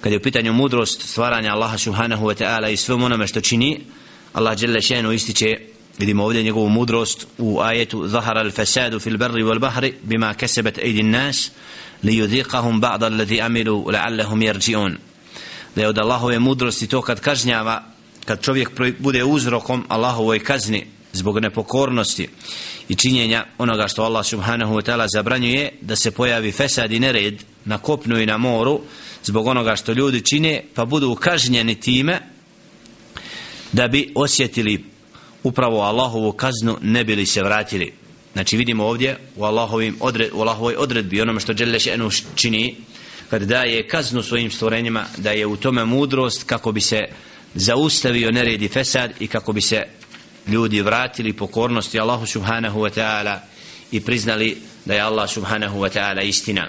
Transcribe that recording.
kad je u pitanju mudrost stvaranja Allaha subhanahu wa ta'ala i sve onome što čini Allah dželle šenu ističe vidimo ovdje njegovu mudrost u ajetu zahara al-fasadu fil barri wal bahri bima kasabat aydin nas li yudhiqahum ba'd alladhi amilu la'allahum yarji'un. Da je od Allahove mudrosti to kad kažnjava kad čovjek bude uzrokom Allahovoj kazni zbog nepokornosti i činjenja onoga što Allah subhanahu wa ta'ala zabranjuje da se pojavi fesad i nered na kopnu i na moru zbog onoga što ljudi čine pa budu kažnjeni time da bi osjetili upravo Allahovu kaznu ne bili se vratili. Znači vidimo ovdje u, Allahovim odred, u Allahovoj odredbi onome što Đeleš Enu čini kad daje kaznu svojim stvorenjima da je u tome mudrost kako bi se zaustavio nered i fesad i kako bi se ljudi vratili pokornosti Allahu subhanahu wa ta'ala i priznali da je Allah subhanahu wa ta'ala istina.